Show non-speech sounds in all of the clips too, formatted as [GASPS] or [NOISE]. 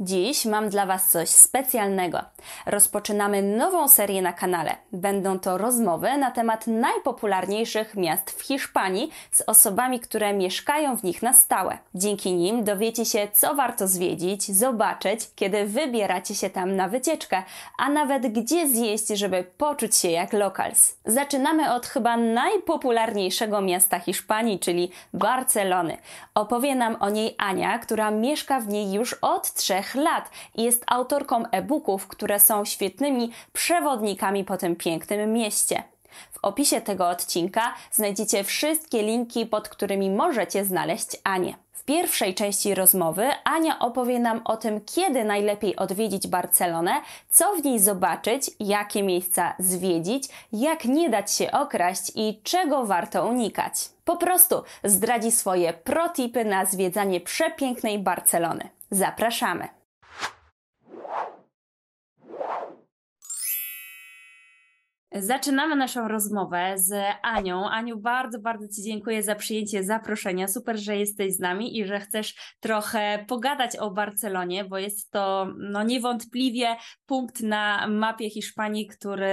Dziś mam dla Was coś specjalnego. Rozpoczynamy nową serię na kanale. Będą to rozmowy na temat najpopularniejszych miast w Hiszpanii z osobami, które mieszkają w nich na stałe. Dzięki nim dowiecie się, co warto zwiedzić, zobaczyć, kiedy wybieracie się tam na wycieczkę, a nawet gdzie zjeść, żeby poczuć się jak locals. Zaczynamy od chyba najpopularniejszego miasta Hiszpanii, czyli Barcelony. Opowie nam o niej Ania, która mieszka w niej już od trzech trzech lat i jest autorką e-booków, które są świetnymi przewodnikami po tym pięknym mieście. W opisie tego odcinka znajdziecie wszystkie linki, pod którymi możecie znaleźć Anię. W pierwszej części rozmowy Ania opowie nam o tym, kiedy najlepiej odwiedzić Barcelonę, co w niej zobaczyć, jakie miejsca zwiedzić, jak nie dać się okraść i czego warto unikać. Po prostu zdradzi swoje protipy na zwiedzanie przepięknej Barcelony. Zapraszamy! Zaczynamy naszą rozmowę z Anią. Aniu, bardzo, bardzo Ci dziękuję za przyjęcie zaproszenia. Super, że jesteś z nami i że chcesz trochę pogadać o Barcelonie, bo jest to no, niewątpliwie punkt na mapie Hiszpanii, który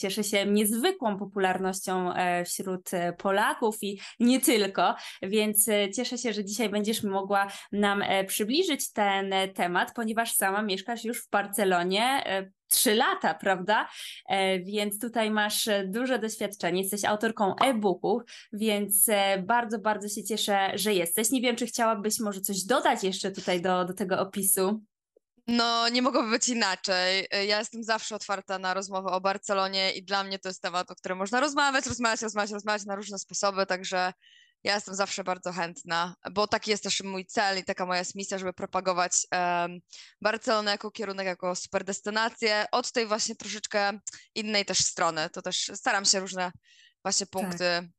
cieszy się niezwykłą popularnością e, wśród Polaków i nie tylko. Więc e, cieszę się, że dzisiaj będziesz mogła nam e, przybliżyć ten temat, ponieważ sama mieszkasz już w Barcelonie trzy lata, prawda? E, więc tutaj masz e, duże doświadczenie, jesteś autorką e-booków, więc e, bardzo, bardzo się cieszę, że jesteś. Nie wiem, czy chciałabyś może coś dodać jeszcze tutaj do, do tego opisu? No, nie mogłoby być inaczej. Ja jestem zawsze otwarta na rozmowę o Barcelonie i dla mnie to jest temat, o którym można rozmawiać, rozmawiać, rozmawiać, rozmawiać na różne sposoby, także ja jestem zawsze bardzo chętna, bo taki jest też mój cel i taka moja jest misja, żeby propagować um, Barcelonę jako kierunek, jako super destynację od tej właśnie troszeczkę innej też strony. To też staram się różne właśnie punkty tak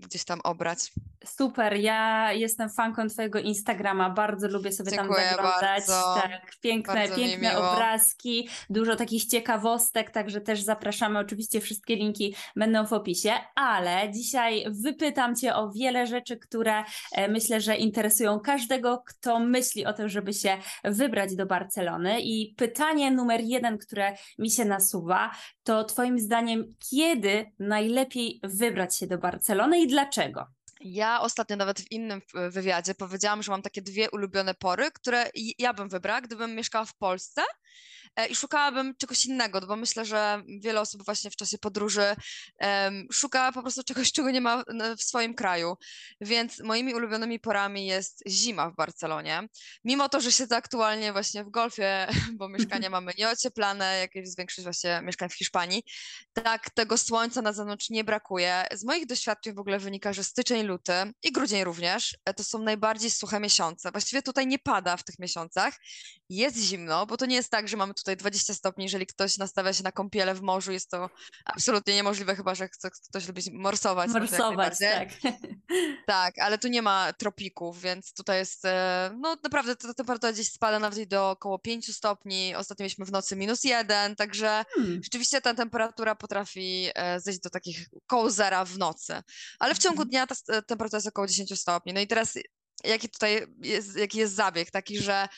gdzieś tam obrać. Super, ja jestem fanką Twojego Instagrama, bardzo lubię sobie Dziękuję tam zaglądać. Bardzo, tak, piękne, piękne obrazki, dużo takich ciekawostek, także też zapraszamy. Oczywiście wszystkie linki będą w opisie, ale dzisiaj wypytam Cię o wiele rzeczy, które e, myślę, że interesują każdego, kto myśli o tym, żeby się wybrać do Barcelony. I pytanie numer jeden, które mi się nasuwa, to Twoim zdaniem, kiedy najlepiej wybrać się do Barcelony i dlaczego? Ja ostatnio nawet w innym wywiadzie powiedziałam, że mam takie dwie ulubione pory, które ja bym wybrała, gdybym mieszkała w Polsce E, i szukałabym czegoś innego, bo myślę, że wiele osób właśnie w czasie podróży szuka po prostu czegoś, czego nie ma w swoim kraju. Więc moimi ulubionymi porami jest zima w Barcelonie. Mimo to, że siedzę aktualnie właśnie w golfie, [LAUGHS] bo mieszkania [LAUGHS] mamy nieocieplane, jak jest większość właśnie mieszkań w Hiszpanii, tak tego słońca na zewnątrz nie brakuje. Z moich doświadczeń w ogóle wynika, że styczeń, luty i grudzień również e, to są najbardziej suche miesiące. Właściwie tutaj nie pada w tych miesiącach. Jest zimno, bo to nie jest tak, że mamy tutaj 20 stopni, jeżeli ktoś nastawia się na kąpiele w morzu, jest to absolutnie niemożliwe, chyba że chce, ktoś lubi morsować. Morsować, tak. [LAUGHS] Tak, ale tu nie ma tropików, więc tutaj jest, e, no naprawdę ta temperatura gdzieś spada nawet do około 5 stopni, ostatnio mieliśmy w nocy minus jeden, także hmm. rzeczywiście ta temperatura potrafi e, zejść do takich koło zera w nocy, ale w ciągu mhm. dnia ta temperatura jest około 10 stopni. No i teraz jaki tutaj jest, jaki jest zabieg? Taki, że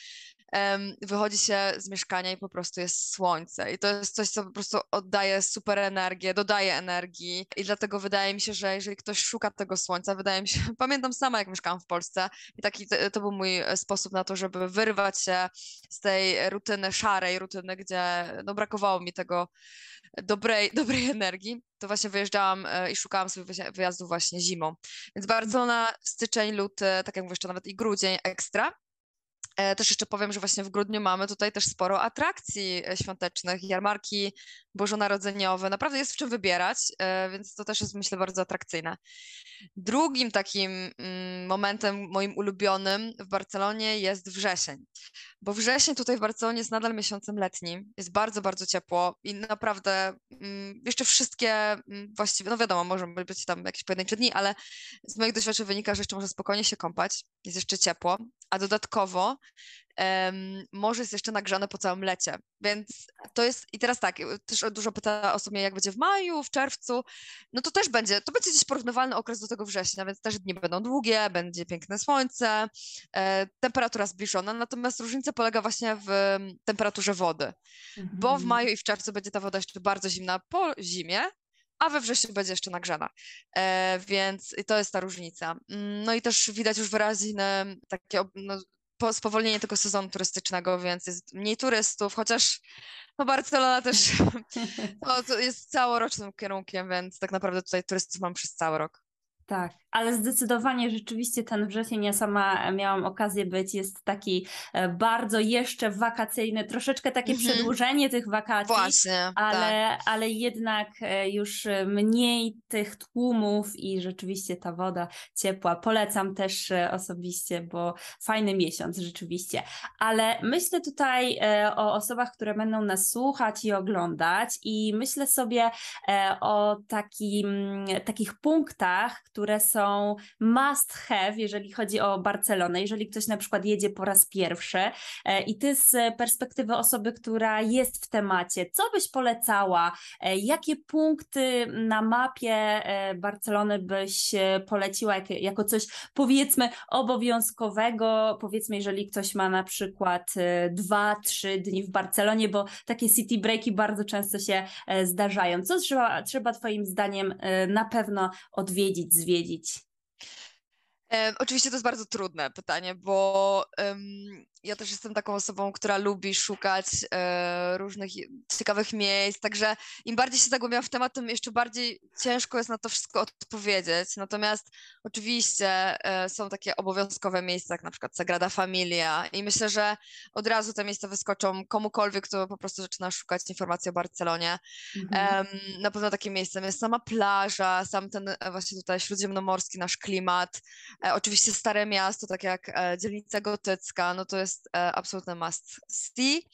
wychodzi się z mieszkania i po prostu jest słońce. I to jest coś, co po prostu oddaje super energię, dodaje energii. I dlatego wydaje mi się, że jeżeli ktoś szuka tego słońca, wydaje mi się, [LAUGHS] pamiętam sama, jak mieszkałam w Polsce, i taki to był mój e, sposób na to, żeby wyrwać się z tej rutyny, szarej rutyny, gdzie no, brakowało mi tego dobrej, [LAUGHS] dobrej energii, to właśnie wyjeżdżałam e, i szukałam sobie wyjazdu właśnie zimą. Więc Barcelona, styczeń, luty, tak jak mówię, jeszcze nawet i grudzień ekstra. E, też jeszcze powiem, że właśnie w grudniu mamy tutaj też sporo atrakcji e, świątecznych, jarmarki bożonarodzeniowe. Naprawdę jest w czym wybierać, e, więc to też jest myślę bardzo atrakcyjne. Drugim takim mm, momentem moim ulubionym w Barcelonie jest wrzesień, bo wrzesień tutaj w Barcelonie jest nadal miesiącem letnim, jest bardzo, bardzo ciepło i naprawdę mm, jeszcze wszystkie mm, właściwie, no wiadomo, może być tam jakieś pojedyncze dni, ale z moich doświadczeń wynika, że jeszcze można spokojnie się kąpać, jest jeszcze ciepło, a dodatkowo um, morze jest jeszcze nagrzane po całym lecie, więc to jest, i teraz tak, też dużo pyta osób mnie, jak będzie w maju, w czerwcu, no to też będzie, to będzie gdzieś porównywalny okres do tego września, więc też dni będą długie, będzie piękne słońce, e, temperatura zbliżona, natomiast różnica polega właśnie w temperaturze wody, mhm. bo w maju i w czerwcu będzie ta woda jeszcze bardzo zimna po zimie, a we wrześniu będzie jeszcze nagrzana. E, więc to jest ta różnica. Mm, no i też widać już wyraźne takie no, spowolnienie tego sezonu turystycznego, więc jest mniej turystów, chociaż no Barcelona też [LAUGHS] no, to jest całorocznym kierunkiem, więc tak naprawdę tutaj turystów mam przez cały rok. Tak, ale zdecydowanie rzeczywiście ten wrzesień, ja sama miałam okazję być, jest taki e, bardzo jeszcze wakacyjny, troszeczkę takie mm -hmm. przedłużenie tych wakacji, Właśnie, ale, tak. ale jednak e, już mniej tych tłumów i rzeczywiście ta woda ciepła. Polecam też e, osobiście, bo fajny miesiąc rzeczywiście. Ale myślę tutaj o osobach, które będą nas słuchać i oglądać i myślę sobie o takim, takich punktach, które są must have, jeżeli chodzi o Barcelonę, jeżeli ktoś na przykład jedzie po raz pierwszy e, i ty z perspektywy osoby, która jest w temacie, co byś polecała, e, jakie punkty na mapie e, Barcelony byś poleciła jako coś powiedzmy obowiązkowego, powiedzmy jeżeli ktoś ma na przykład dwa, trzy dni w Barcelonie, bo takie city breaki bardzo często się zdarzają. Co trzeba, trzeba Twoim zdaniem na pewno odwiedzić, zwiedzić? oczywiście to jest bardzo trudne pytanie, bo um, ja też jestem taką osobą, która lubi szukać e, różnych ciekawych miejsc, także im bardziej się zagłębiam w temat, tym jeszcze bardziej ciężko jest na to wszystko odpowiedzieć. Natomiast oczywiście e, są takie obowiązkowe miejsca, jak na przykład Sagrada Familia i myślę, że od razu te miejsca wyskoczą komukolwiek, kto po prostu zaczyna szukać informacji o Barcelonie. Mhm. E, na pewno takim miejscem jest sama plaża, sam ten e, właśnie tutaj śródziemnomorski nasz klimat, e, oczywiście stare miasto, tak jak e, dzielnica gotycka, no to jest jest e, absolutny must see.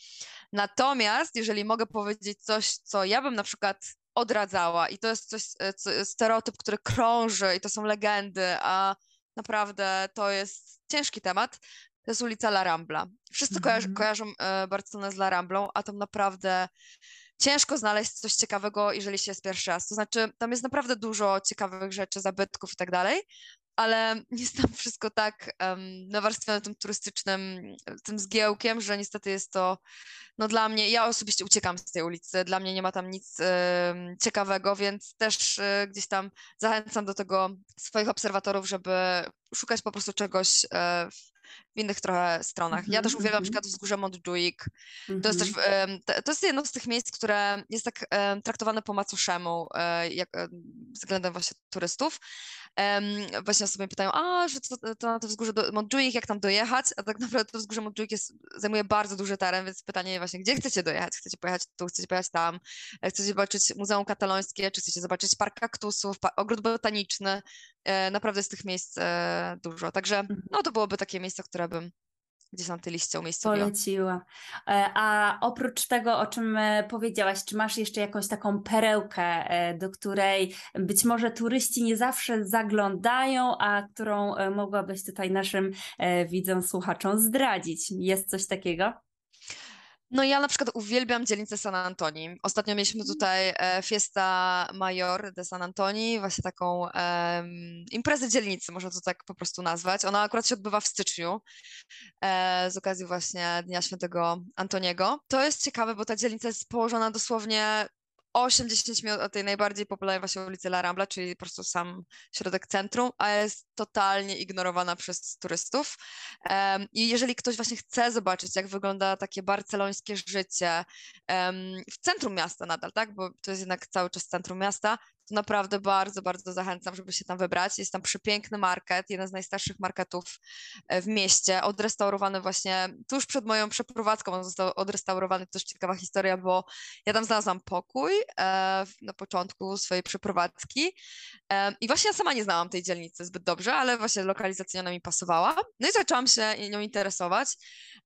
Natomiast jeżeli mogę powiedzieć coś, co ja bym na przykład odradzała i to jest coś, e, co, stereotyp, który krąży i to są legendy, a naprawdę to jest ciężki temat, to jest ulica La Rambla. Wszyscy mm -hmm. kojarzą, kojarzą e, Barcelonę z La Ramblą, a tam naprawdę ciężko znaleźć coś ciekawego, jeżeli się jest pierwszy raz. To znaczy, tam jest naprawdę dużo ciekawych rzeczy, zabytków i tak dalej, ale jest tam wszystko tak um, nawarstwione tym turystycznym, tym zgiełkiem, że niestety jest to, no dla mnie, ja osobiście uciekam z tej ulicy, dla mnie nie ma tam nic um, ciekawego, więc też um, gdzieś tam zachęcam do tego swoich obserwatorów, żeby szukać po prostu czegoś e, w innych trochę stronach. Ja też uwielbiam na przykład wzgórze Montjuic. To jest też, to jest jedno z tych miejsc, które jest tak traktowane po macoszemu e, jak, względem właśnie turystów. Właśnie sobie pytają, a, że to, to na to wzgórze do Montjuic, jak tam dojechać? A tak naprawdę to wzgórze Montjuic jest, zajmuje bardzo duży teren, więc pytanie właśnie, gdzie chcecie dojechać? Chcecie pojechać tu, chcecie pojechać tam? E, chcecie zobaczyć Muzeum Katalońskie, czy chcecie zobaczyć Park Kaktusów, ogród botaniczny? E, naprawdę jest tych miejsc dużo. Także mhm. no to byłoby takie miejsce, które bym gdzieś na tej liście umiejscowiła. Poleciła. E, a oprócz tego, o czym e, powiedziałaś, czy masz jeszcze jakąś taką perełkę, e, do której być może turyści nie zawsze zaglądają, a którą mogłabyś tutaj naszym widzom, słuchaczom zdradzić? Jest coś takiego? No ja na przykład uwielbiam dzielnicę San Antoni. Ostatnio mieliśmy tutaj e, Fiesta Major de San Antoni, właśnie taką um, imprezę dzielnicy, można to tak po prostu nazwać. Ona akurat się odbywa w styczniu e, z okazji właśnie Dnia Świętego Antoniego. To jest ciekawe, bo ta dzielnica jest położona dosłownie 8-10 minut od tej najbardziej popularnej właśnie ulicy La Rambla, czyli po prostu sam środek centrum, a jest totalnie ignorowana przez turystów. I jeżeli ktoś właśnie chce zobaczyć, jak wygląda takie barcelońskie życie w centrum miasta nadal, tak, bo to jest jednak cały czas centrum miasta, to naprawdę bardzo, bardzo zachęcam, żeby się tam wybrać. Jest tam przepiękny market, jeden z najstarszych marketów e, w mieście, odrestaurowany właśnie tuż przed moją przeprowadzką, on został odrestaurowany, to też ciekawa historia, bo ja tam znalazłam pokój e, na początku swojej przeprowadzki e, i właśnie ja sama nie znałam tej dzielnicy zbyt dobrze, dobrze, ale właśnie lokalizacja ona mi pasowała. No i zaczęłam się nią interesować.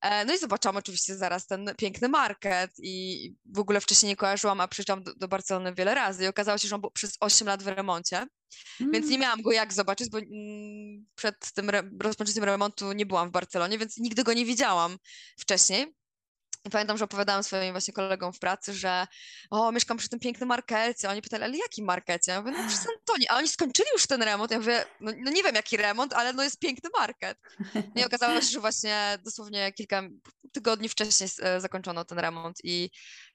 E, no i zobaczyłam oczywiście zaraz ten piękny market i w ogóle wcześniej nie kojarzyłam, a przyjeżdżałam do, do Barcelony wiele razy i okazało się, że on był przez 8 lat w remoncie. Mm. Więc nie miałam go jak zobaczyć, bo mm, przed tym re rozpoczęciem remontu nie byłam w Barcelonie, więc nigdy go nie widziałam wcześniej. I pamiętam, że opowiadałam swoim właśnie kolegom w pracy, że o, mieszkam przy tym pięknym markecie. Oni pytali, ale jakim markecie? Ja mówię, no przy Santonie. A oni skończyli już ten remont. Ja mówię, no, no, nie wiem jaki remont, ale no jest piękny market. No I [LAUGHS] okazało się, że właśnie dosłownie kilka tygodni wcześniej e, zakończono ten remont. I,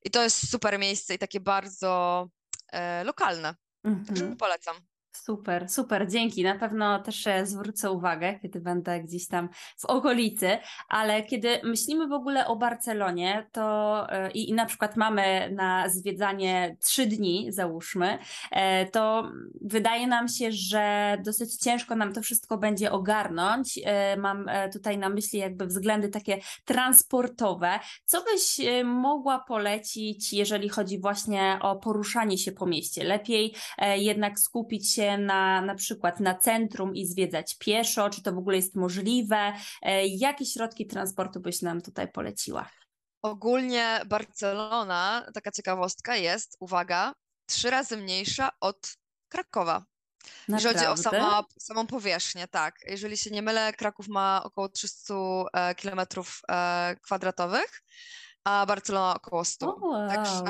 i to jest super miejsce i takie bardzo e, lokalne. Także mhm. polecam. Super, super, dzięki. Na pewno też e, zwrócę uwagę, kiedy będę gdzieś tam w okolicy, ale kiedy myślimy w ogóle o Barcelonie, to e, i, i na przykład mamy na zwiedzanie trzy dni, załóżmy, e, to wydaje nam się, że dosyć ciężko nam to wszystko będzie ogarnąć. Mam tutaj na myśli jakby względy takie transportowe. Co byś mogła polecić, jeżeli chodzi właśnie o poruszanie się po mieście? Lepiej jednak skupić się się na, na przykład na centrum i zwiedzać pieszo? Czy to w ogóle jest możliwe? E, jakie środki transportu byś nam tutaj poleciła? Ogólnie Barcelona, taka ciekawostka jest, uwaga, trzy razy mniejsza od Krakowa. Naprawdę? Jeżeli chodzi o sama, samą powierzchnię, tak. Jeżeli się nie mylę, Kraków ma około 300 e, km e, kwadratowych, a Barcelona około 100. Oh, wow. Także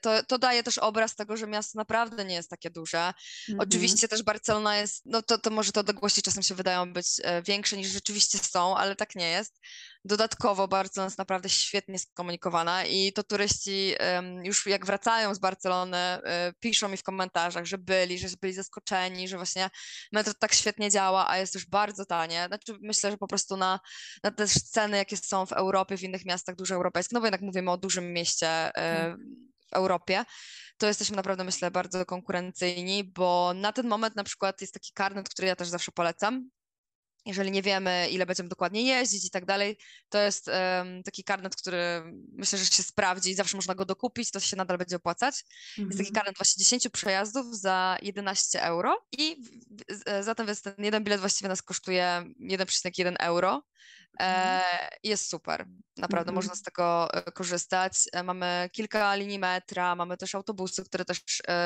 to, to daje też obraz tego, że miasto naprawdę nie jest takie duże. Mm -hmm. Oczywiście też Barcelona jest, no to, to może te odległości czasem się wydają być e, większe niż rzeczywiście są, ale tak nie jest. Dodatkowo Barcelona jest naprawdę świetnie skomunikowana i to turyści już jak wracają z Barcelony, e, piszą mi w komentarzach, że byli, że byli zaskoczeni, że właśnie metro tak świetnie działa, a jest już bardzo tanie. Znaczy myślę, że po prostu na, na te ceny, jakie są w Europie, w innych miastach dużo europejskich, no bo jednak mówimy o dużym mieście e, w Europie, to jesteśmy naprawdę, myślę, bardzo konkurencyjni, bo na ten moment na przykład jest taki karnet, który ja też zawsze polecam, jeżeli nie wiemy, ile będziemy dokładnie jeździć i tak dalej, to jest um, taki karnet, który myślę, że się sprawdzi i zawsze można go dokupić, to się nadal będzie opłacać. Jest taki mhm. karnet właśnie 10 przejazdów za 11 euro i zatem ten jeden bilet właściwie nas kosztuje 1,1 euro. E, mhm. jest super, naprawdę można z tego e, korzystać. E, mamy kilka linii metra, mamy też autobusy, które też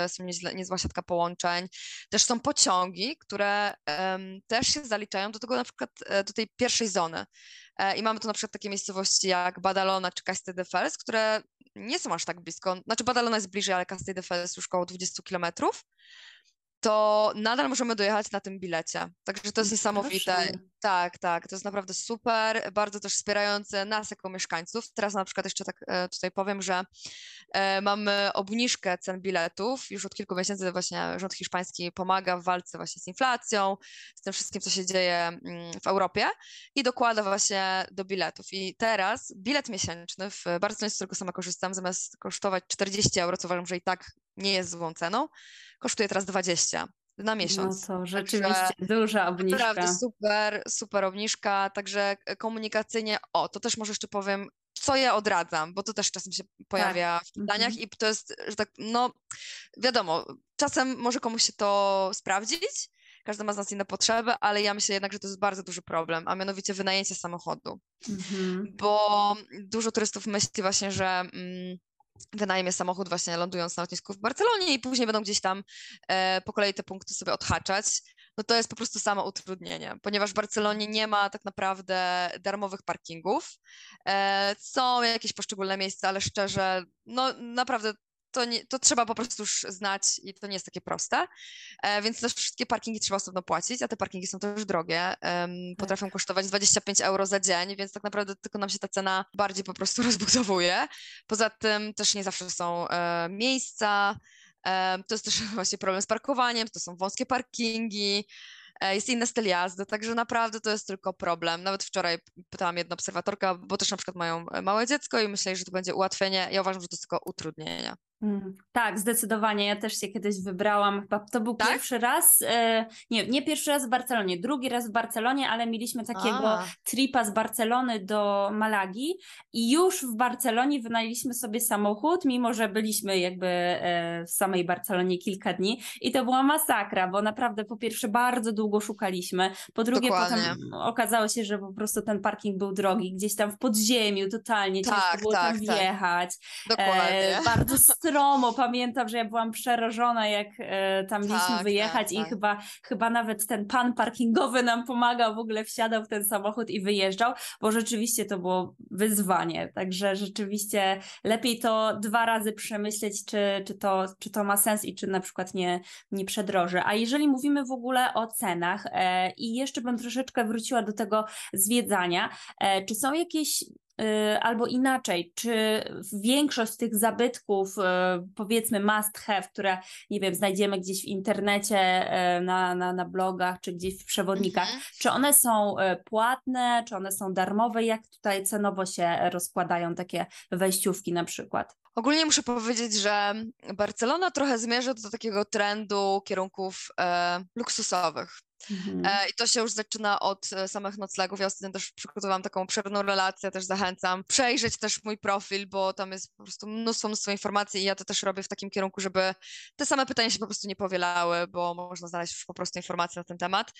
są niezła siatka połączeń. Też są pociągi, które też się zaliczają do tego na przykład do tej pierwszej zony. I mamy tu na przykład takie miejscowości jak Badalona czy Castel de Fels, które nie są aż tak blisko. Znaczy Badalona jest bliżej, ale Castel de Fels już około 20 kilometrów to nadal możemy dojechać na tym bilecie. Także to jest niesamowite. Tak, tak, to jest naprawdę super, bardzo też wspierające nas jako mieszkańców. Teraz na przykład jeszcze tak e, tutaj powiem, że e, mamy obniżkę cen biletów. Już od kilku miesięcy właśnie rząd hiszpański pomaga w walce właśnie z inflacją, z tym wszystkim, co się dzieje mm, w Europie i dokłada właśnie do biletów. I teraz bilet miesięczny w Barcelonie, z którego sama korzystam, zamiast kosztować 40 euro, co uważam, że i tak nie jest złą ceną, kosztuje teraz 20 na miesiąc. No to rzeczywiście także duża obniżka. Naprawdę super, super obniżka, także komunikacyjnie, o, to też może jeszcze powiem, co ja odradzam, bo to też czasem się pojawia tak. w pytaniach mhm. i to jest, że tak, no wiadomo, czasem może komuś się to sprawdzić, każdy ma z nas inne potrzeby, ale ja myślę jednak, że to jest bardzo duży problem, a mianowicie wynajęcie samochodu, mhm. bo dużo turystów myśli właśnie, że... Mm, wynajmie samochód właśnie lądując na lotnisku w Barcelonie i później będą gdzieś tam e, po kolei te punkty sobie odhaczać, no to jest po prostu samo utrudnienie, ponieważ w Barcelonie nie ma tak naprawdę darmowych parkingów. E, są jakieś poszczególne miejsca, ale szczerze, no naprawdę to, nie, to trzeba po prostu już znać i to nie jest takie proste. E, więc też wszystkie parkingi trzeba osobno płacić, a te parkingi są też drogie. E, potrafią tak. kosztować 25 euro za dzień, więc tak naprawdę tylko nam się ta cena bardziej po prostu [LAUGHS] rozbudowuje. Poza tym też nie zawsze są e, miejsca. E, to jest też [LAUGHS] właśnie problem z parkowaniem, to są wąskie parkingi. E, jest inny styl jazdy, także naprawdę to jest tylko problem. Nawet wczoraj pytałam jedną obserwatorkę, bo też na przykład mają e, małe dziecko i myśleli, że to będzie ułatwienie. Ja uważam, że to jest tylko utrudnienie. Mm, tak, zdecydowanie. Ja też się kiedyś wybrałam. Chyba to był Tak? pierwszy raz. E, nie, nie pierwszy raz w Barcelonie, drugi raz w Barcelonie, ale mieliśmy takiego A. tripa z Barcelony do Malagi i już w Barcelonie wynajęliśmy sobie samochód, mimo że byliśmy jakby e, w samej Barcelonie kilka dni i to była masakra, bo naprawdę po pierwsze bardzo długo szukaliśmy, po drugie Dokładnie. potem okazało się, że po prostu ten parking był drogi, gdzieś tam w podziemiu totalnie, ciężko Tak, było tak, tam tak. wjechać. Dokładnie. E, bardzo [LAUGHS] stromo. Pamiętam, że ja byłam przerażona, jak e, tam mieliśmy Tak, wyjechać tak, i tak. chyba, chyba nawet ten pan parkingowy nam pomagał, w ogóle wsiadał w ten samochód i wyjeżdżał, bo rzeczywiście to było wyzwanie. Także rzeczywiście lepiej to dwa razy przemyśleć, czy, czy, to, czy to ma sens i czy na przykład nie, nie przedroży. A jeżeli mówimy w ogóle o cenach e, i jeszcze bym troszeczkę wróciła do tego zwiedzania, e, czy są jakieś Albo inaczej, czy większość tych zabytków, y, powiedzmy must have, które, nie wiem, znajdziemy gdzieś w internecie, y, na, na, na blogach, czy gdzieś w przewodnikach, Mhm. czy one są y, płatne, czy one są darmowe? Jak tutaj cenowo się rozkładają takie wejściówki na przykład? Ogólnie muszę powiedzieć, że Barcelona trochę zmierza do takiego trendu kierunków e, luksusowych. Mhm. E, I to się już zaczyna od e, samych noclegów. Ja ostatnio też przygotowałam taką obszerną relację, też zachęcam. Przejrzeć też mój profil, bo tam jest po prostu mnóstwo, mnóstwo informacji i ja to też robię w takim kierunku, żeby te same pytania się po prostu nie powielały, bo można znaleźć już po prostu informacje na ten temat.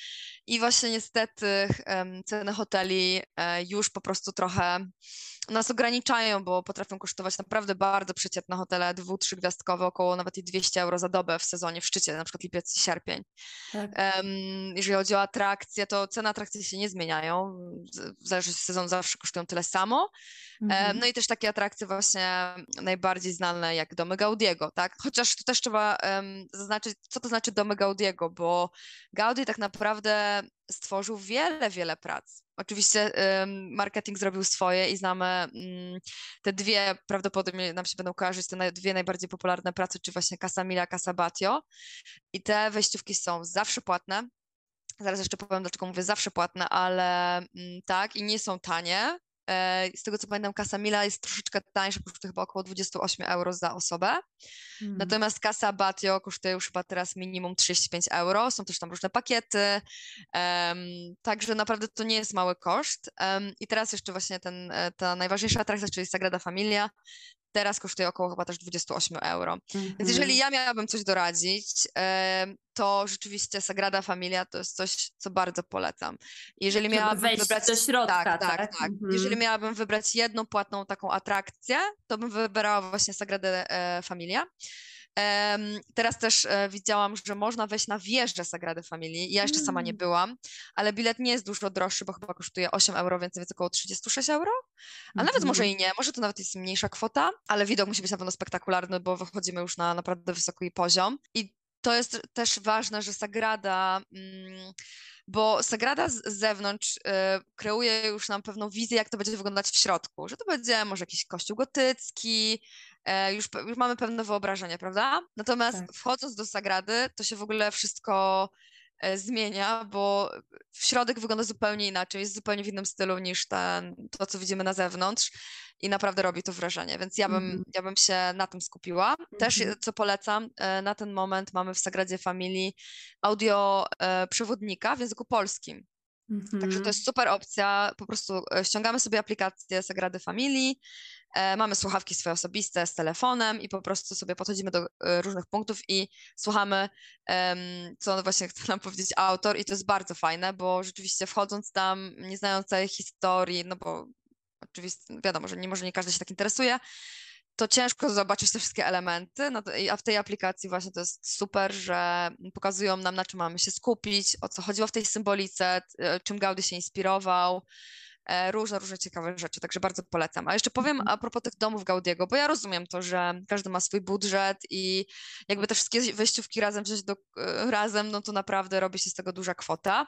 I właśnie niestety em, ceny hoteli e, już po prostu trochę nas ograniczają, bo potrafią kosztować naprawdę bardzo przeciętne hotele, dwu, trzygwiazdkowe, około nawet i 200 euro za dobę w sezonie, w szczycie, na przykład lipiec i sierpień. Tak. Em, jeżeli chodzi o atrakcje, to ceny atrakcji się nie zmieniają. W zależności od sezonu zawsze kosztują tyle samo. Em, Mhm. No i też takie atrakcje właśnie najbardziej znane jak domy Gaudiego, tak? Chociaż tu też trzeba em, zaznaczyć, co to znaczy domy Gaudiego, bo Gaudi tak naprawdę stworzył wiele, wiele prac. Oczywiście em, marketing zrobił swoje i znamy mm, te dwie, prawdopodobnie nam się będą kojarzyć, te naj- dwie najbardziej popularne prace, czy właśnie Casa Mila, Casa Batio. I te wejściówki są zawsze płatne. Zaraz jeszcze powiem, dlaczego mówię zawsze płatne, ale mm, tak, i nie są tanie. E, Z tego co pamiętam, Casa Mila jest troszeczkę tańsza, kosztuje chyba około 28 euro za osobę. Mhm. Natomiast Casa Batio kosztuje już chyba teraz minimum 35 euro. Są też tam różne pakiety. em, także naprawdę to nie jest mały koszt. Em, I teraz jeszcze właśnie ten, e, ta najważniejsza atrakcja, czyli Sagrada Familia, teraz kosztuje około chyba też 28 euro. Więc Mhm. jeżeli ja miałabym coś doradzić, to rzeczywiście Sagrada Familia to jest coś, co bardzo polecam. Jeżeli Żeby miałabym wejść wybrać... do środka, tak, tak, tak? tak. Mhm. Jeżeli miałabym wybrać jedną płatną taką atrakcję, to bym wybrała właśnie Sagradę e, Familia. Teraz też e, widziałam, że można wejść na wieżę Sagrady Familii. Ja jeszcze sama nie Mm. byłam, ale bilet nie jest dużo droższy, bo chyba kosztuje 8 euro, więc jest około 36 euro. A nawet może Mhm. i nie, może to nawet jest mniejsza kwota, ale widok musi być na pewno spektakularny, bo wychodzimy już na naprawdę wysoki poziom. I to jest też ważne, że Sagrada, mm, bo Sagrada z zewnątrz y, kreuje już nam pewną wizję, jak to będzie wyglądać w środku, że to będzie może jakiś kościół gotycki, już, pe- już mamy pewne wyobrażenie, prawda? Natomiast Tak. wchodząc do Sagrady, to się w ogóle wszystko e, zmienia, bo w środek wygląda zupełnie inaczej, jest zupełnie w innym stylu niż ten, to, co widzimy na zewnątrz i naprawdę robi to wrażenie, więc ja bym, Mhm. ja bym się na tym skupiła. Też, Mhm. e, co polecam, e, na ten moment mamy w Sagradzie Familii audio e, przewodnika w języku polskim. Także Mhm. to jest super opcja. Po prostu e, ściągamy sobie aplikację Sagrady Familii, e, mamy słuchawki swoje osobiste z telefonem i po prostu sobie podchodzimy do e, różnych punktów i słuchamy, co właśnie [LAUGHS] chce nam powiedzieć autor i to jest bardzo fajne, bo rzeczywiście wchodząc tam, nie znając całej historii, no bo oczywiście wiadomo, że nie może nie każdy się tak interesuje, to ciężko zobaczyć te wszystkie elementy, no to, a w tej aplikacji właśnie to jest super, że pokazują nam, na czym mamy się skupić, o co chodziło w tej symbolice, t- czym Gaudi się inspirował, e, różne, różne ciekawe rzeczy, także bardzo polecam. A jeszcze powiem Mhm. a propos tych domów Gaudiego, bo ja rozumiem to, że każdy ma swój budżet i jakby te wszystkie wejściówki razem wziąć do, e, razem, no to naprawdę robi się z tego duża kwota.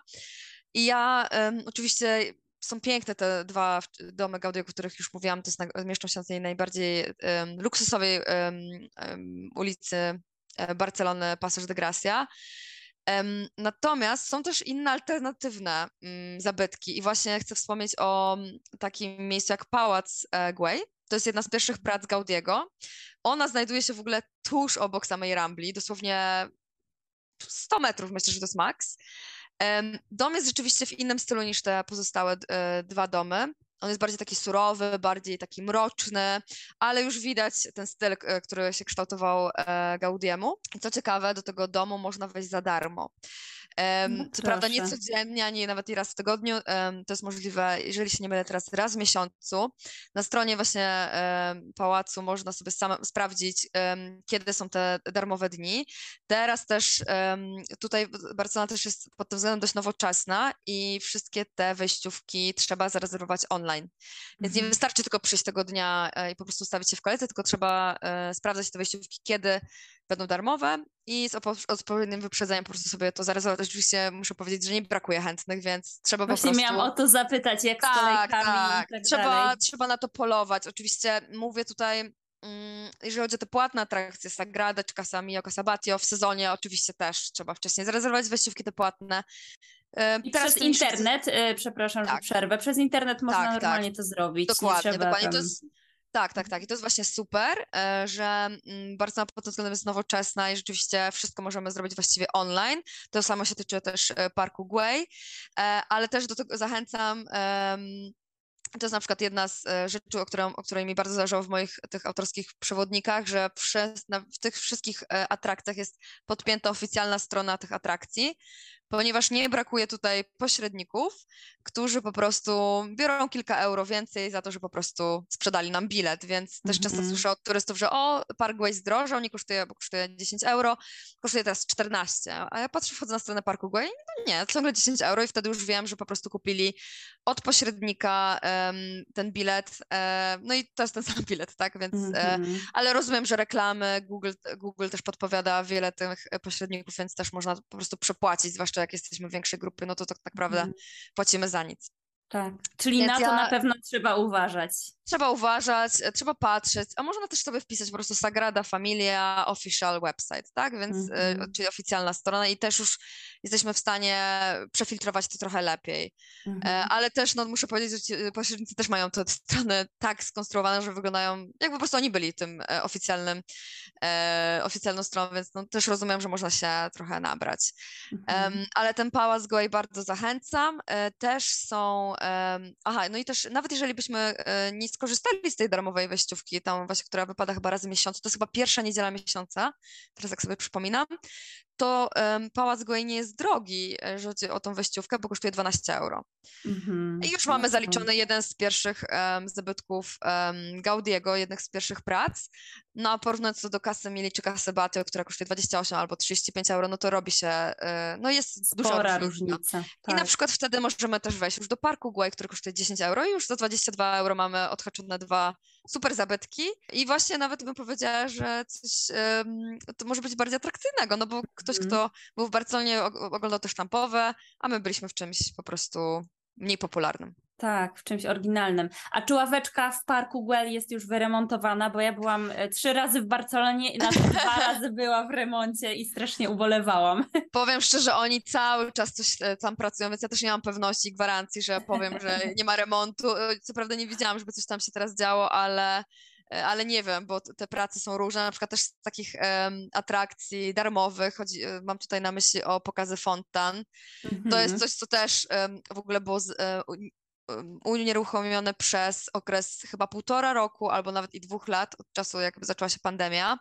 I ja em, oczywiście są piękne te dwa domy Gaudiego, o których już mówiłam, to jest na, mieszczą się na tej najbardziej em, luksusowej em, ulicy e, Barcelony, Passeig de Gracia. Natomiast są też inne alternatywne mm, zabytki i właśnie chcę wspomnieć o mm, takim miejscu jak Pałac e, Güell, To jest jedna z pierwszych prac Gaudiego. Ona znajduje się w ogóle tuż obok samej Rambli, dosłownie 100 metrów, myślę, że to jest maks. Dom jest rzeczywiście w innym stylu niż te pozostałe e, dwa domy. On jest bardziej taki surowy, bardziej taki mroczny, ale już widać ten styl, e, który się kształtował e, Gaudiemu. I co ciekawe, do tego domu można wejść za darmo. Um, co prawda nie codziennie, ani nawet i raz w tygodniu. To jest możliwe, jeżeli się nie mylę, teraz raz w miesiącu. Na stronie właśnie pałacu można sobie sam sprawdzić, kiedy są te darmowe dni. Teraz też tutaj Barcelona też jest pod tym względem dość nowoczesna i wszystkie te wejściówki trzeba zarezerwować online. Więc nie mhm. wystarczy tylko przyjść tego dnia e, i po prostu stawić się w kolejce, tylko trzeba e, sprawdzać te wejściówki, kiedy będą darmowe i z odpowiednim wyprzedzeniem po prostu sobie to zarezerwować. Oczywiście muszę powiedzieć, że nie brakuje chętnych, więc trzeba Właśnie po prostu... miałam o to zapytać, jak tak, z kolejkami tak. tak trzeba, dalej. trzeba na to polować. Oczywiście mówię tutaj, mm, jeżeli chodzi o te płatne atrakcje, Sagrada czy Casa Mio, Casa Batio, w sezonie oczywiście też trzeba wcześniej zarezerwować wejściówki te płatne. I Teraz przez internet, już... przepraszam, tak. że przerwę, przez internet można tak, normalnie tak. to zrobić. Dokładnie, dokładnie. To jest, tak, tak, tak. I to jest właśnie super, e, że mm, bardzo pod tym względem jest nowoczesna i rzeczywiście wszystko możemy zrobić właściwie online. To samo się tyczy też e, Parku Gway, e, ale też do tego zachęcam. To jest na przykład jedna z rzeczy, o, którą, o której mi bardzo zależało w moich tych autorskich przewodnikach, że w tych wszystkich atrakcjach jest podpięta oficjalna strona tych atrakcji, ponieważ nie brakuje tutaj pośredników, którzy po prostu biorą kilka euro więcej za to, że po prostu sprzedali nam bilet, więc też często mm -hmm. słyszę od turystów, że o, Parkway zdrożał, nie kosztuje, bo kosztuje 10 euro, kosztuje teraz 14, a ja patrzę, wchodzę na stronę Parkway, no nie, ciągle 10 euro i wtedy już wiem, że po prostu kupili od pośrednika um, ten bilet, e, no i to jest ten [LAUGHS] sam bilet, tak, więc, mm -hmm. e, mhm. ale rozumiem, że reklamy, Google, Google też podpowiada wiele tych pośredników, więc też można po prostu przepłacić, zwłaszcza jak jesteśmy większej grupy, no to tak naprawdę mm. płacimy za nic. Tak, czyli Więc na to ja... na pewno trzeba uważać. Trzeba uważać, e, trzeba patrzeć, a można też sobie wpisać po prostu Sagrada Familia Official Website, tak? Więc, mm -hmm. czyli oficjalna strona i też już jesteśmy w stanie przefiltrować to trochę lepiej. Mm -hmm. Ale też, no muszę powiedzieć, że pośrednicy też mają te [LAUGHS] strony tak skonstruowane, że wyglądają, jakby po prostu oni byli tym oficjalnym, e, oficjalną stroną, więc no, też rozumiem, że można się trochę nabrać. Mm -hmm. um, ale ten pałac Gołej bardzo zachęcam. Też są aha, no i też nawet jeżeli byśmy e, nie skorzystali z tej darmowej wejściówki, tam właśnie, która wypada chyba raz w miesiącu, to jest chyba pierwsza niedziela miesiąca, teraz jak sobie przypominam, to um, Pałac Gołej nie jest drogi, jeżeli chodzi o tą wejściówkę, bo kosztuje 12 euro. Mm-hmm. I już mamy zaliczony jeden z pierwszych um, zabytków um, Gaudiego, jednych z pierwszych prac. No a porównując to do kasy Mili czy kasy Batio, która kosztuje 28 albo 35 euro, no to robi się, y, no jest Spora duża różnica. różnica. Tak. I na przykład wtedy możemy też wejść już do Parku Guay, który kosztuje 10 euro i już za 22 euro mamy odhaczone dwa super zabytki i właśnie nawet bym powiedziała, że coś um, to może być bardziej atrakcyjnego, no bo ktoś, mm. kto był w Barcelonie oglądał te sztampowe, a my byliśmy w czymś po prostu mniej popularnym. Tak, w czymś oryginalnym. A czy ławeczka w parku Güell jest już wyremontowana? Bo ja byłam e, trzy razy w Barcelonie i na [LAUGHS] dwa razy była w remoncie i strasznie ubolewałam. Powiem szczerze, oni cały czas coś e, tam pracują, więc ja też nie mam pewności, gwarancji, że powiem, że [LAUGHS] nie ma remontu. E, co prawda nie widziałam, żeby coś tam się teraz działo, ale ale nie wiem, bo te prace są różne, na przykład też z takich um, atrakcji darmowych, chodzi, mam tutaj na myśli o pokazy fontan. Mm -hmm. To jest mhm. coś, co też um, w ogóle było z, um, unieruchomione przez okres chyba półtora roku albo nawet i dwóch lat od czasu, jakby zaczęła się pandemia.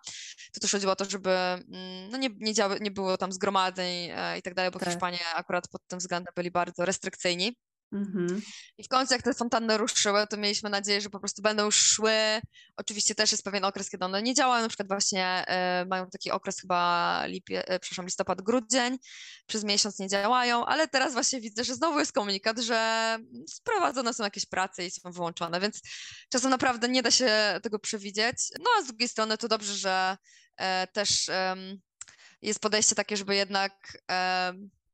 To też chodziło o to, żeby mm, no nie, nie, działy, nie było tam zgromadzeń e, i tak dalej, bo tak. Hiszpanie akurat pod tym względem byli bardzo restrykcyjni. Mhm. I w końcu, jak te fontanny ruszyły, to mieliśmy nadzieję, że po prostu będą szły. Oczywiście też jest pewien okres, kiedy one nie działają, na przykład właśnie y, mają taki okres chyba lipie, y, przepraszam, listopad, grudzień, przez miesiąc nie działają, ale teraz właśnie widzę, że znowu jest komunikat, że sprowadzone są jakieś prace i są wyłączone, więc czasem naprawdę nie da się tego przewidzieć. No a z drugiej strony to dobrze, że y, też jest podejście takie, żeby jednak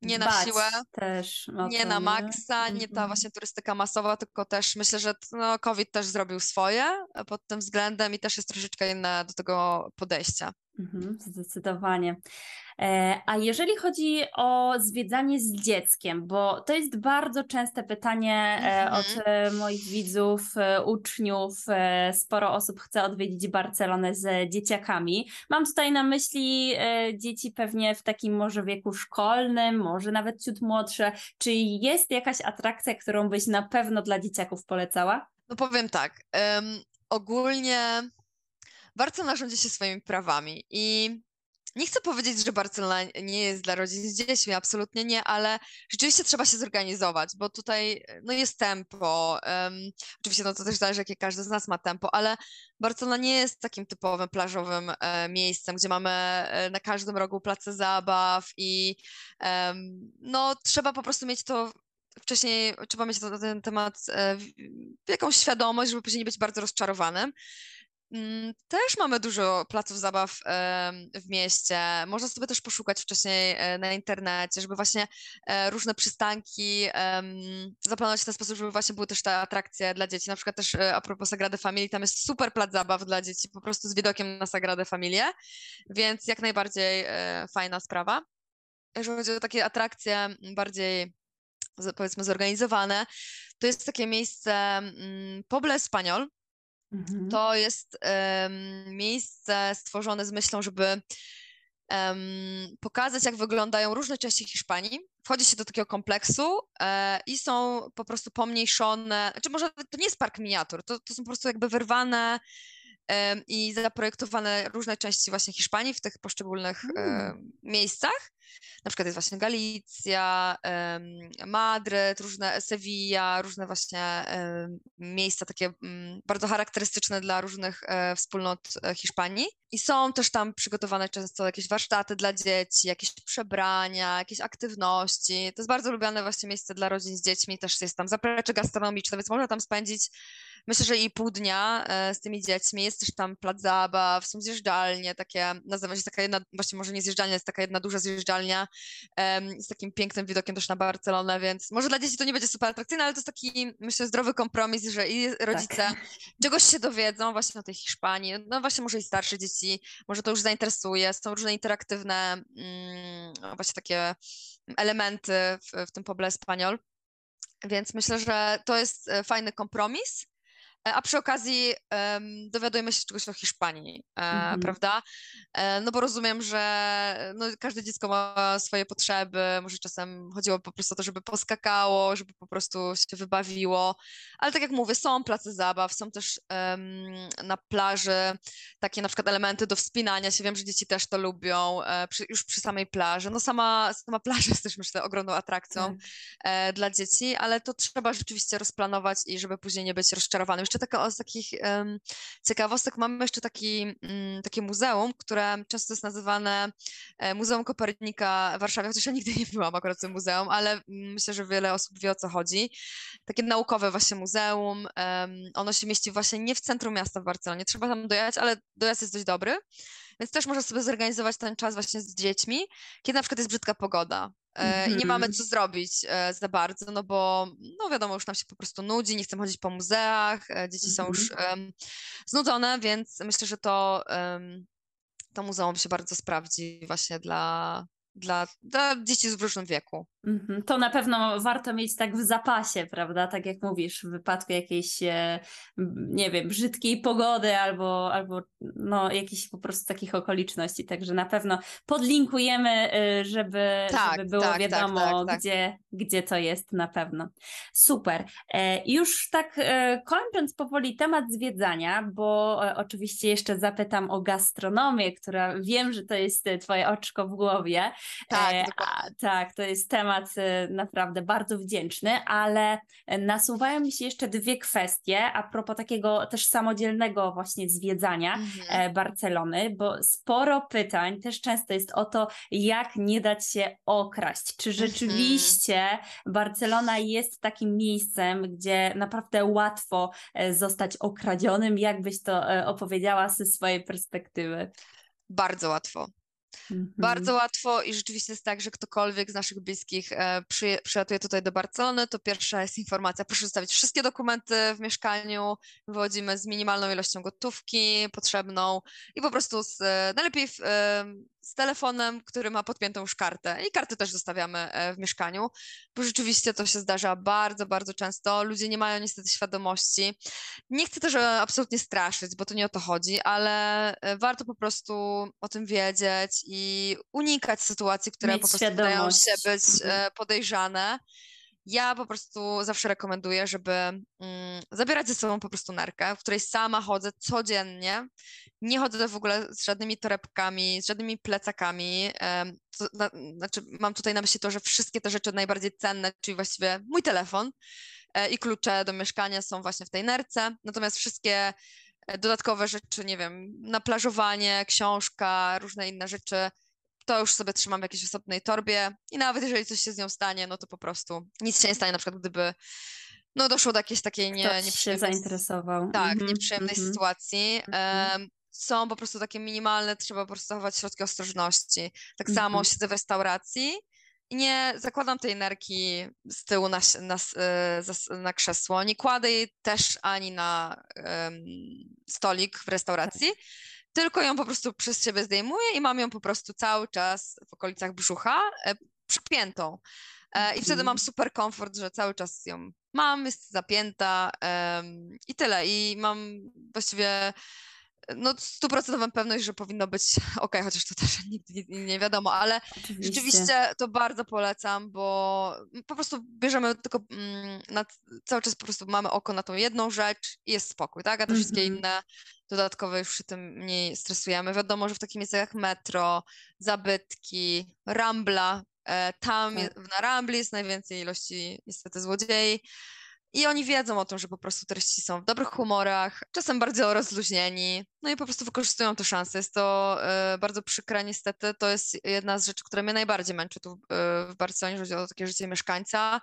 nie na siłę, też nie na maksa, nie ta mhm. właśnie turystyka masowa, tylko też myślę, że no, COVID też zrobił swoje pod tym względem i też jest troszeczkę inne do tego podejścia. Mhm, zdecydowanie. E, a jeżeli chodzi o zwiedzanie z dzieckiem, bo to jest bardzo częste pytanie e, mhm. od e, moich widzów, uczniów. Sporo osób chce odwiedzić Barcelonę z dzieciakami. Mam tutaj na myśli dzieci pewnie w takim może wieku szkolnym, może nawet ciut młodsze. Czy jest jakaś atrakcja, którą byś na pewno dla dzieciaków polecała? No powiem tak. Um, ogólnie Barcelona rządzi się swoimi prawami i nie chcę powiedzieć, że Barcelona nie jest dla rodzin z dziećmi, absolutnie nie, ale rzeczywiście trzeba się zorganizować, bo tutaj no jest tempo. Um, oczywiście no to też zależy, jakie każdy z nas ma tempo, ale Barcelona nie jest takim typowym plażowym e, miejscem, gdzie mamy e, na każdym rogu place zabaw i um, no trzeba po prostu mieć to wcześniej, trzeba mieć na ten temat e, jakąś świadomość, żeby później nie być bardzo rozczarowanym. Mm, też mamy dużo placów zabaw w mieście. Można sobie też poszukać wcześniej e, na internecie, żeby właśnie e, różne przystanki zaplanować w ten sposób, żeby właśnie były też te atrakcje dla dzieci. Na przykład też e, a propos Sagrady Familii, tam jest super plac zabaw dla dzieci, po prostu z widokiem na Sagradę Familię, więc jak najbardziej fajna sprawa. Jeżeli chodzi o takie atrakcje bardziej powiedzmy zorganizowane, to jest takie miejsce mm, Poble Espanyol, Mhm. To jest um, miejsce stworzone z myślą, żeby um, pokazać, jak wyglądają różne części Hiszpanii. Wchodzi się do takiego kompleksu e, i są po prostu pomniejszone, czy może to nie jest park miniatur, to, to są po prostu jakby wyrwane i zaprojektowane różne części właśnie Hiszpanii w tych poszczególnych mm. miejscach. Na przykład jest właśnie Galicja, Madryt, różne Sevilla, różne właśnie miejsca takie mm, bardzo charakterystyczne dla różnych e, wspólnot e, Hiszpanii. I są też tam przygotowane często jakieś warsztaty dla dzieci, jakieś przebrania, jakieś aktywności. To jest bardzo lubiane właśnie miejsce dla rodzin z dziećmi, też jest tam zaplecze gastronomiczne, więc można tam spędzić myślę, że i pół dnia e, z tymi dziećmi. Jest też tam plac zabaw, są zjeżdżalnie takie, nazywa się taka jedna, właśnie może nie zjeżdżalnia, jest taka jedna duża zjeżdżalnia z takim pięknym widokiem też na Barcelonę, więc może dla dzieci to nie będzie super atrakcyjne, ale to jest taki, myślę, zdrowy kompromis, że i rodzice tak. czegoś się dowiedzą właśnie o tej Hiszpanii, no właśnie może i starsze dzieci, może to już zainteresuje, są różne interaktywne mm, właśnie takie elementy w, w tym Poble Espanyol. Więc myślę, że to jest e, fajny kompromis. E, a przy okazji um, dowiadujemy się czegoś o Hiszpanii, mm-hmm. prawda? E, no bo rozumiem, że no, każde dziecko ma swoje potrzeby, może czasem chodziło po prostu o to, żeby poskakało, żeby po prostu się wybawiło, ale tak jak mówię, są place zabaw, są też um, na plaży takie na przykład elementy do wspinania się, wiem, że dzieci też to lubią, przy, już przy samej plaży, no sama, sama plaża [LAUGHS] jest też myślę ogromną atrakcją e, dla dzieci, ale to trzeba rzeczywiście rozplanować i żeby później nie być rozczarowanym jeszcze taka z takich um, ciekawostek mamy jeszcze taki, um, takie muzeum, które często jest nazywane e, Muzeum Kopernika w Warszawie, chociaż ja nigdy nie byłam akurat w tym muzeum, ale myślę, że wiele osób wie o co chodzi. Takie naukowe właśnie muzeum. Um, ono się mieści właśnie nie w centrum miasta w Barcelonie, trzeba tam dojechać, ale dojazd jest dość dobry. Więc też można sobie zorganizować ten czas właśnie z dziećmi, kiedy na przykład jest brzydka pogoda. Mm-hmm. I nie mamy mhm. co zrobić e, za bardzo, no bo no wiadomo, już nam się po prostu nudzi, nie chcemy chodzić po muzeach, e, dzieci są już um, znudzone, więc myślę, że to, to muzeum się bardzo sprawdzi właśnie dla, dla, dla dzieci w różnym wieku. Mhm. To na pewno warto mieć tak w zapasie, prawda? Tak jak mówisz, w wypadku jakiejś, e, nie wiem, brzydkiej pogody albo, albo no, jakichś po prostu takich okoliczności. Także na pewno podlinkujemy, e, żeby, tak, żeby było tak, wiadomo, tak, tak, tak, gdzie, gdzie to jest na pewno. Super. E, już tak kończąc powoli temat zwiedzania, bo oczywiście jeszcze zapytam o gastronomię, która wiem, że to jest Twoje oczko w głowie. Tak, a, tak, to jest temat temat y, naprawdę bardzo wdzięczny, ale nasuwają mi się jeszcze dwie kwestie a propos takiego też samodzielnego właśnie zwiedzania mhm. E, Barcelony, bo sporo pytań też często jest o to, jak nie dać się okraść. Czy mhm. rzeczywiście mhm. Barcelona jest takim miejscem, gdzie naprawdę łatwo e, zostać okradzionym? Jak byś to e, opowiedziała ze swojej perspektywy? Bardzo łatwo. Mhm. Bardzo łatwo i rzeczywiście jest tak, że ktokolwiek z naszych bliskich e, przy, przylatuje tutaj do Barcelony, to pierwsza jest informacja, proszę zostawić wszystkie dokumenty w mieszkaniu, wychodzimy z minimalną ilością gotówki potrzebną i po prostu z, e, najlepiej w, e, z telefonem, który ma podpiętą już kartę. I karty też zostawiamy e, w mieszkaniu, bo rzeczywiście to się zdarza bardzo, bardzo często. Ludzie nie mają niestety świadomości. Nie chcę też e, absolutnie straszyć, bo to nie o to chodzi, ale e, warto po prostu o tym wiedzieć i unikać sytuacji, które Mieć po prostu wydają się być mhm. podejrzane. Ja po prostu zawsze rekomenduję, żeby mm, zabierać ze sobą po prostu nerkę, w której sama chodzę codziennie. Nie chodzę w ogóle z żadnymi torebkami, z żadnymi plecakami. to, na, znaczy, mam tutaj na myśli to, że wszystkie te rzeczy najbardziej cenne, czyli właściwie mój telefon e, i klucze do mieszkania są właśnie w tej nerce. Natomiast wszystkie e, dodatkowe rzeczy, nie wiem, na plażowanie, książka, różne inne rzeczy to już sobie trzymam w jakiejś osobnej torbie i nawet jeżeli coś się z nią stanie, no to po prostu nic się nie stanie, na przykład gdyby no doszło do jakiejś takiej nie, Ktoś nieprzyjemnej... się zainteresował. Tak, mm -hmm, nieprzyjemnej mm -hmm. sytuacji. Um, są po prostu takie minimalne, trzeba po prostu zachować środki ostrożności. Tak mm -hmm. samo siedzę w restauracji i nie zakładam tej nerki z tyłu na, na, e, na krzesło, nie kładę jej też ani na um, stolik w restauracji, tak tylko ją po prostu przez siebie zdejmuję i mam ją po prostu cały czas w okolicach brzucha e, przypiętą. E, I wtedy mam mhm. super komfort, że cały czas ją mam, jest zapięta i tyle. I mam właściwie no stuprocentową pewność, że powinno być [LAUGHS] ok, chociaż to też [LAUGHS] nigdy nie wiadomo, ale Oczywiście. rzeczywiście to bardzo polecam, bo po prostu bierzemy tylko mm, na, cały czas po prostu mamy oko na tą jedną rzecz i jest spokój, tak? A te mm -hmm. wszystkie mhm. inne dodatkowe już przy tym mniej stresujemy. Wiadomo, że w takich miejscach jak metro, zabytki, Rambla, e, tam tak. na Rambli jest najwięcej ilości niestety złodziei. I oni wiedzą o tym, że po prostu turyści są w dobrych humorach, czasem bardzo rozluźnieni, no i po prostu wykorzystują tę szansę. Jest to y, bardzo przykre niestety. To jest jedna z rzeczy, która mnie najbardziej męczy tu y, w Barcelonie, jeżeli chodzi o takie życie mieszkańca,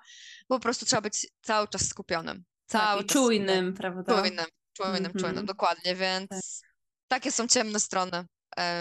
bo po prostu trzeba być cały czas skupionym. Tak, cały tak, czas czujnym, skupionym. prawda? Czujnym, czujnym, mm -hmm. czujnym, dokładnie, więc tak. takie są ciemne strony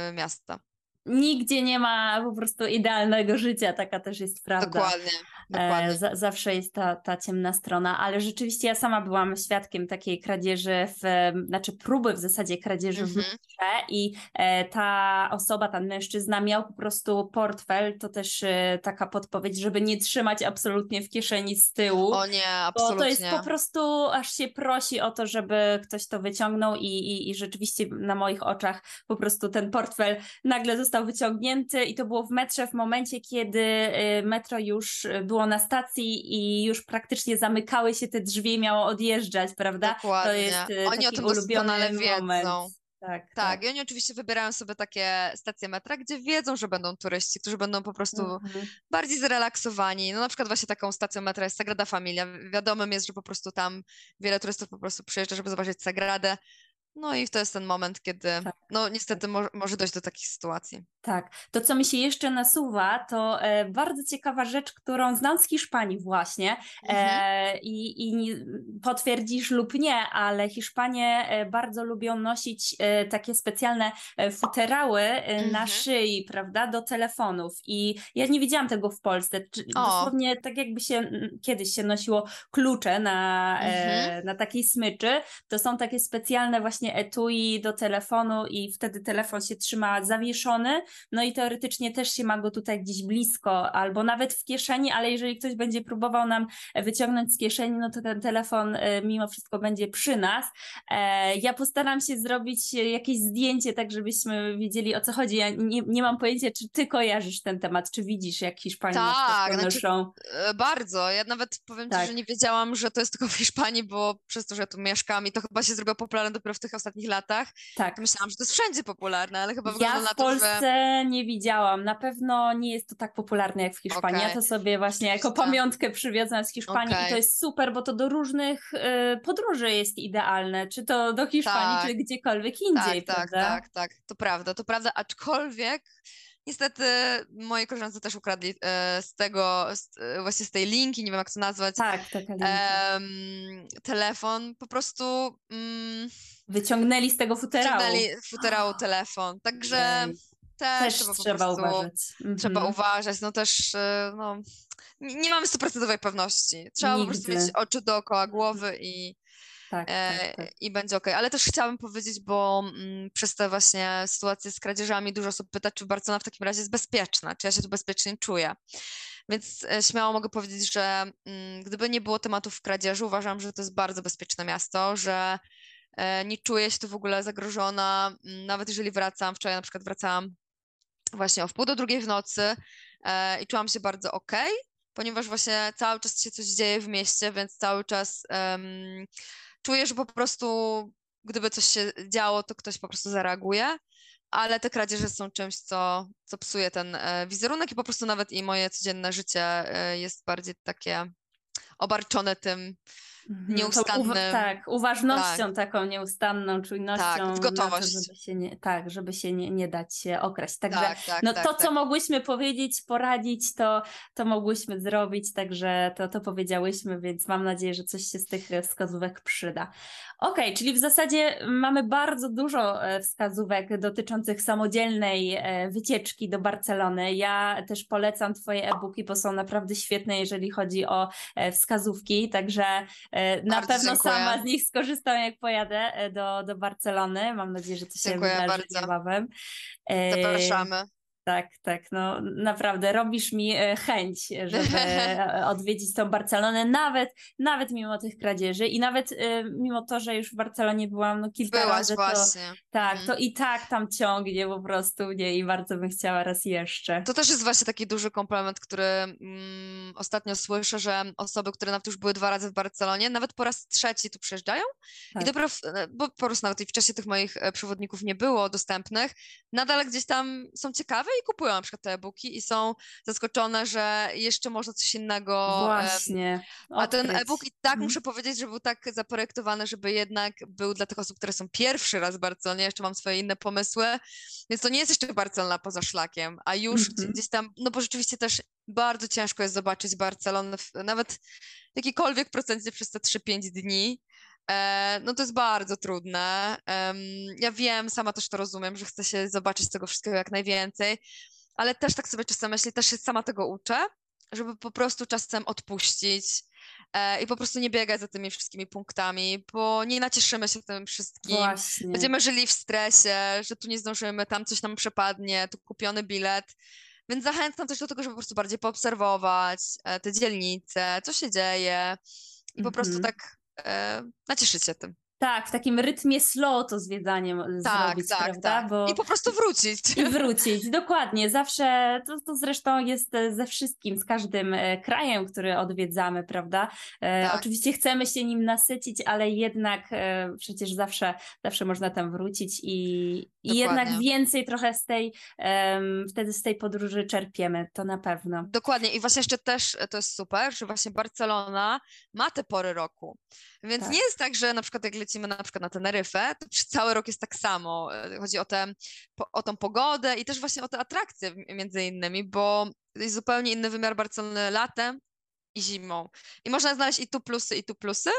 y, miasta nigdzie nie ma po prostu idealnego życia, taka też jest prawda. Dokładnie. Dokładnie. E, zawsze jest ta, ta ciemna strona, ale rzeczywiście ja sama byłam świadkiem takiej kradzieży, w, znaczy próby w zasadzie kradzieży mm -hmm. w mhm. metrze i e, ta osoba, ten mężczyzna miał po prostu portfel, to też e, taka podpowiedź, żeby nie trzymać absolutnie w kieszeni z tyłu. O nie, absolutnie. Bo to jest po prostu, aż się prosi o to, żeby ktoś to wyciągnął i, i, i rzeczywiście na moich oczach po prostu ten portfel nagle został wyciągnięty i to było w metrze w momencie, kiedy metro już było było na stacji i już praktycznie zamykały się te drzwi i miało odjeżdżać, prawda? Dokładnie. To jest e, Oni o tym ulubiony moment. Tak, tak, tak, i oni oczywiście wybierają sobie takie stacje metra, gdzie wiedzą, że będą turyści, którzy będą po prostu mhm. bardziej zrelaksowani. No na przykład właśnie taką stacją metra jest Sagrada Familia. Wiadomym jest, że po prostu tam wiele turystów po prostu przyjeżdża, żeby zobaczyć Sagradę. No i to jest ten moment, kiedy tak. no niestety mo może dojść do takich sytuacji. Tak. To, co mi się jeszcze nasuwa, to e, bardzo ciekawa rzecz, którą znam z Hiszpanii właśnie e, mhm. i, i potwierdzisz lub nie, ale Hiszpanie e, bardzo lubią nosić e, takie specjalne e, futerały mhm. na szyi, prawda, do telefonów i ja nie widziałam tego w Polsce. Dosłownie tak jakby się kiedyś się nosiło klucze na, mhm. na takiej smyczy, to są takie specjalne właśnie etui do telefonu i wtedy telefon się trzyma zawieszony no i teoretycznie też się ma go tutaj gdzieś blisko, albo nawet w kieszeni, ale jeżeli ktoś będzie próbował nam wyciągnąć z kieszeni, no to ten telefon e, mimo wszystko będzie przy nas. E, ja postaram się zrobić jakieś zdjęcie, tak żebyśmy wiedzieli o co chodzi. Ja nie, nie mam pojęcia, czy ty kojarzysz ten temat, czy widzisz, jak Hiszpanie tak, to znaczy, bardzo. Ja nawet powiem tak. ci, że nie wiedziałam, że to jest tylko w Hiszpanii, bo przez to, że tu mieszkam i to chyba się zrobiło popularne dopiero w tych ostatnich latach. Tak. Myślałam, że to jest wszędzie popularne, ale chyba wygląda ja na to, Polsce, że nie widziałam. Na pewno nie jest to tak popularne jak w Hiszpanii. Okay. Ja to sobie właśnie jako pamiątkę przywiozłam z Hiszpanii okay. i to jest super, bo to do różnych y, podróży jest idealne. Czy to do Hiszpanii, tak. czy gdziekolwiek indziej, tak, prawda? Tak, tak, tak. To prawda, to prawda, aczkolwiek Niestety moi koleżanki też ukradli e, z tego, z, e, właśnie z tej linki, nie wiem jak to nazwać. Tak, taka linka. E, telefon po prostu. Mm, Wyciągnęli z tego futerału. Wyciągnęli z futerału [GASPS] telefon. Także. też, też trzeba, uważać. Trzeba Mhm. uważać, no też, e, no, nie, mamy stuprocentowej pewności. Trzeba po prostu mieć Nigdy. oczy dookoła głowy i, Tak, e, tak, tak. i będzie okej. Ale też chciałabym powiedzieć, bo mm, przez te właśnie sytuacje z kradzieżami dużo osób pyta, czy Barcelona w takim razie jest bezpieczna, czy ja się tu bezpiecznie czuję. Więc e, śmiało mogę powiedzieć, że mm, gdyby nie było tematów kradzieży, uważam, że to jest bardzo bezpieczne miasto, że nie czuję się tu w ogóle zagrożona. Mm, Nawet jeżeli wracam, wczoraj na przykład wracałam właśnie o wpół do drugiej w nocy e, i czułam się bardzo okej, ponieważ właśnie cały czas się coś dzieje w mieście, więc cały czas em, czuję, że po prostu gdyby coś się działo, to ktoś po prostu zareaguje, ale te kradzieże są czymś, co, co psuje ten e, wizerunek i po prostu nawet i moje codzienne życie e, jest bardziej takie obarczone tym nieustannym. uwa- tak, uważnością taką nieustanną, czujnością Tak, w na to, gotowość. żeby się nie, tak, żeby się nie, nie dać się okraść. Także Tak, tak, no tak, to, tak. co mogłyśmy powiedzieć, poradzić, to, to mogłyśmy zrobić, także to, to powiedziałyśmy, więc mam nadzieję, że coś się z tych wskazówek przyda. Okej, czyli w zasadzie mamy bardzo dużo e, wskazówek dotyczących samodzielnej e, wycieczki do Barcelony. Ja też polecam Twoje e-booki, bo są naprawdę świetne, jeżeli chodzi o e, wskazówki, także na Bardzo pewno dziękuję. sama z nich skorzystam, jak pojadę e, do, do Barcelony. Mam nadzieję, że to się Dziękuję wydarzy bardzo. niebawem. E, Zapraszamy. Tak, tak, no naprawdę robisz mi e, chęć, żeby e, [LAUGHS] odwiedzić tą Barcelonę, nawet, nawet mimo tych kradzieży i nawet e, mimo to, że już w Barcelonie byłam no kilka Byłaś razy, to właśnie. tak, Mhm. to i tak tam ciągnie po prostu mnie i bardzo bym chciała raz jeszcze. To też jest właśnie taki duży komplement, który mm, ostatnio słyszę, że osoby, które nawet już były dwa razy w Barcelonie, nawet po raz trzeci tu przyjeżdżają Tak. i dopiero, w, bo po prostu nawet i w czasie tych moich przewodników nie było dostępnych, nadal gdzieś tam są ciekawe i kupują na przykład te e-booki i są zaskoczone, że jeszcze można coś innego Właśnie. a ten odkryć. e-book i tak Mhm. muszę powiedzieć, że był tak zaprojektowany, żeby jednak był dla tych osób, które są pierwszy raz w Barcelonie, jeszcze mam swoje inne pomysły, więc to nie jest jeszcze Barcelona poza szlakiem, a już gdzie- Mhm. gdzieś tam, no bo rzeczywiście też bardzo ciężko jest zobaczyć Barcelonę nawet jakikolwiek procencie przez te 3-5 dni. E, no to jest bardzo trudne. Ja wiem, sama też to rozumiem, że chcę się zobaczyć tego wszystkiego jak najwięcej, ale też tak sobie czasem myślę, też się sama tego uczę, żeby po prostu czasem odpuścić e, i po prostu nie biegać za tymi wszystkimi punktami, bo nie nacieszymy się tym wszystkim. Właśnie. Będziemy żyli w stresie, że tu nie zdążymy, tam coś nam przepadnie, tu kupiony bilet. Więc zachęcam też do tego, żeby po prostu bardziej poobserwować e, te dzielnice, co się dzieje i po prostu Mhm. tak e, się tym. Tak, w takim rytmie slow to zwiedzanie m- Tak, zrobić, tak, prawda? tak. Bo... I po prostu wrócić. I wrócić, dokładnie. Zawsze, to, to zresztą jest e, ze wszystkim, z każdym e, krajem, który odwiedzamy, prawda? E, Tak. Oczywiście chcemy się nim nasycić, ale jednak e, przecież zawsze, zawsze można tam wrócić i, i jednak więcej trochę z tej, wtedy z tej podróży czerpiemy, to na pewno. Dokładnie. I właśnie jeszcze też e, to jest super, że właśnie Barcelona ma te pory roku. Więc Tak. nie jest tak, że na przykład jak lecimy na przykład na Teneryfę, to przez cały rok jest tak samo. E, Chodzi o, tę po, o tą pogodę i też właśnie o te atrakcje między innymi, bo jest zupełnie inny wymiar Barcelony latem i zimą. I można znaleźć i tu plusy, i tu plusy.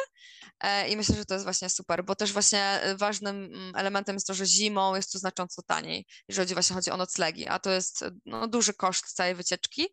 E, I myślę, że to jest właśnie super, bo też właśnie e, ważnym mm, elementem jest to, że zimą jest tu znacząco taniej, jeżeli właśnie chodzi o noclegi, a to jest e, no, duży koszt całej wycieczki.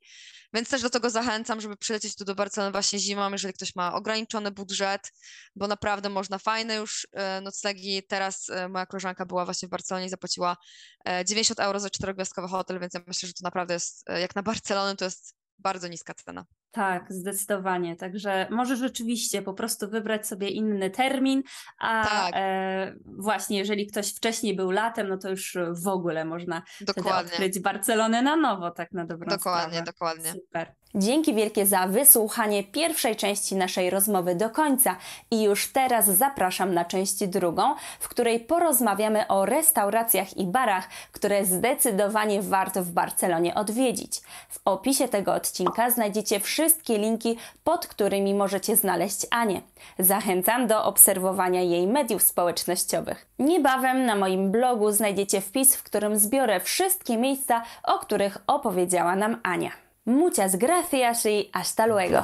Więc też do tego zachęcam, żeby przylecieć tu do Barcelony właśnie zimą, jeżeli ktoś ma ograniczony budżet, bo naprawdę można fajne już noclegi. Teraz moja koleżanka była właśnie w Barcelonie i zapłaciła e, 90 euro za czterogwiazdkowy hotel, więc ja myślę, że to naprawdę jest, jak na Barcelonę, to jest bardzo niska cena. Tak, zdecydowanie. Także może rzeczywiście po prostu wybrać sobie inny termin, a Tak. e, właśnie jeżeli ktoś wcześniej był latem, no to już w ogóle można Dokładnie. odkryć Barcelonę na nowo, tak na dobrą Dokładnie, sprawę. dokładnie. Super. Dzięki wielkie za wysłuchanie pierwszej części naszej rozmowy do końca i już teraz zapraszam na część drugą, w której porozmawiamy o restauracjach i barach, które zdecydowanie warto w Barcelonie odwiedzić. W opisie tego odcinka znajdziecie wszystkie linki, pod którymi możecie znaleźć Anię. Zachęcam do obserwowania jej mediów społecznościowych. Niebawem na moim blogu znajdziecie wpis, w którym zbiorę wszystkie miejsca, o których opowiedziała nam Ania. Muchas gracias y hasta luego.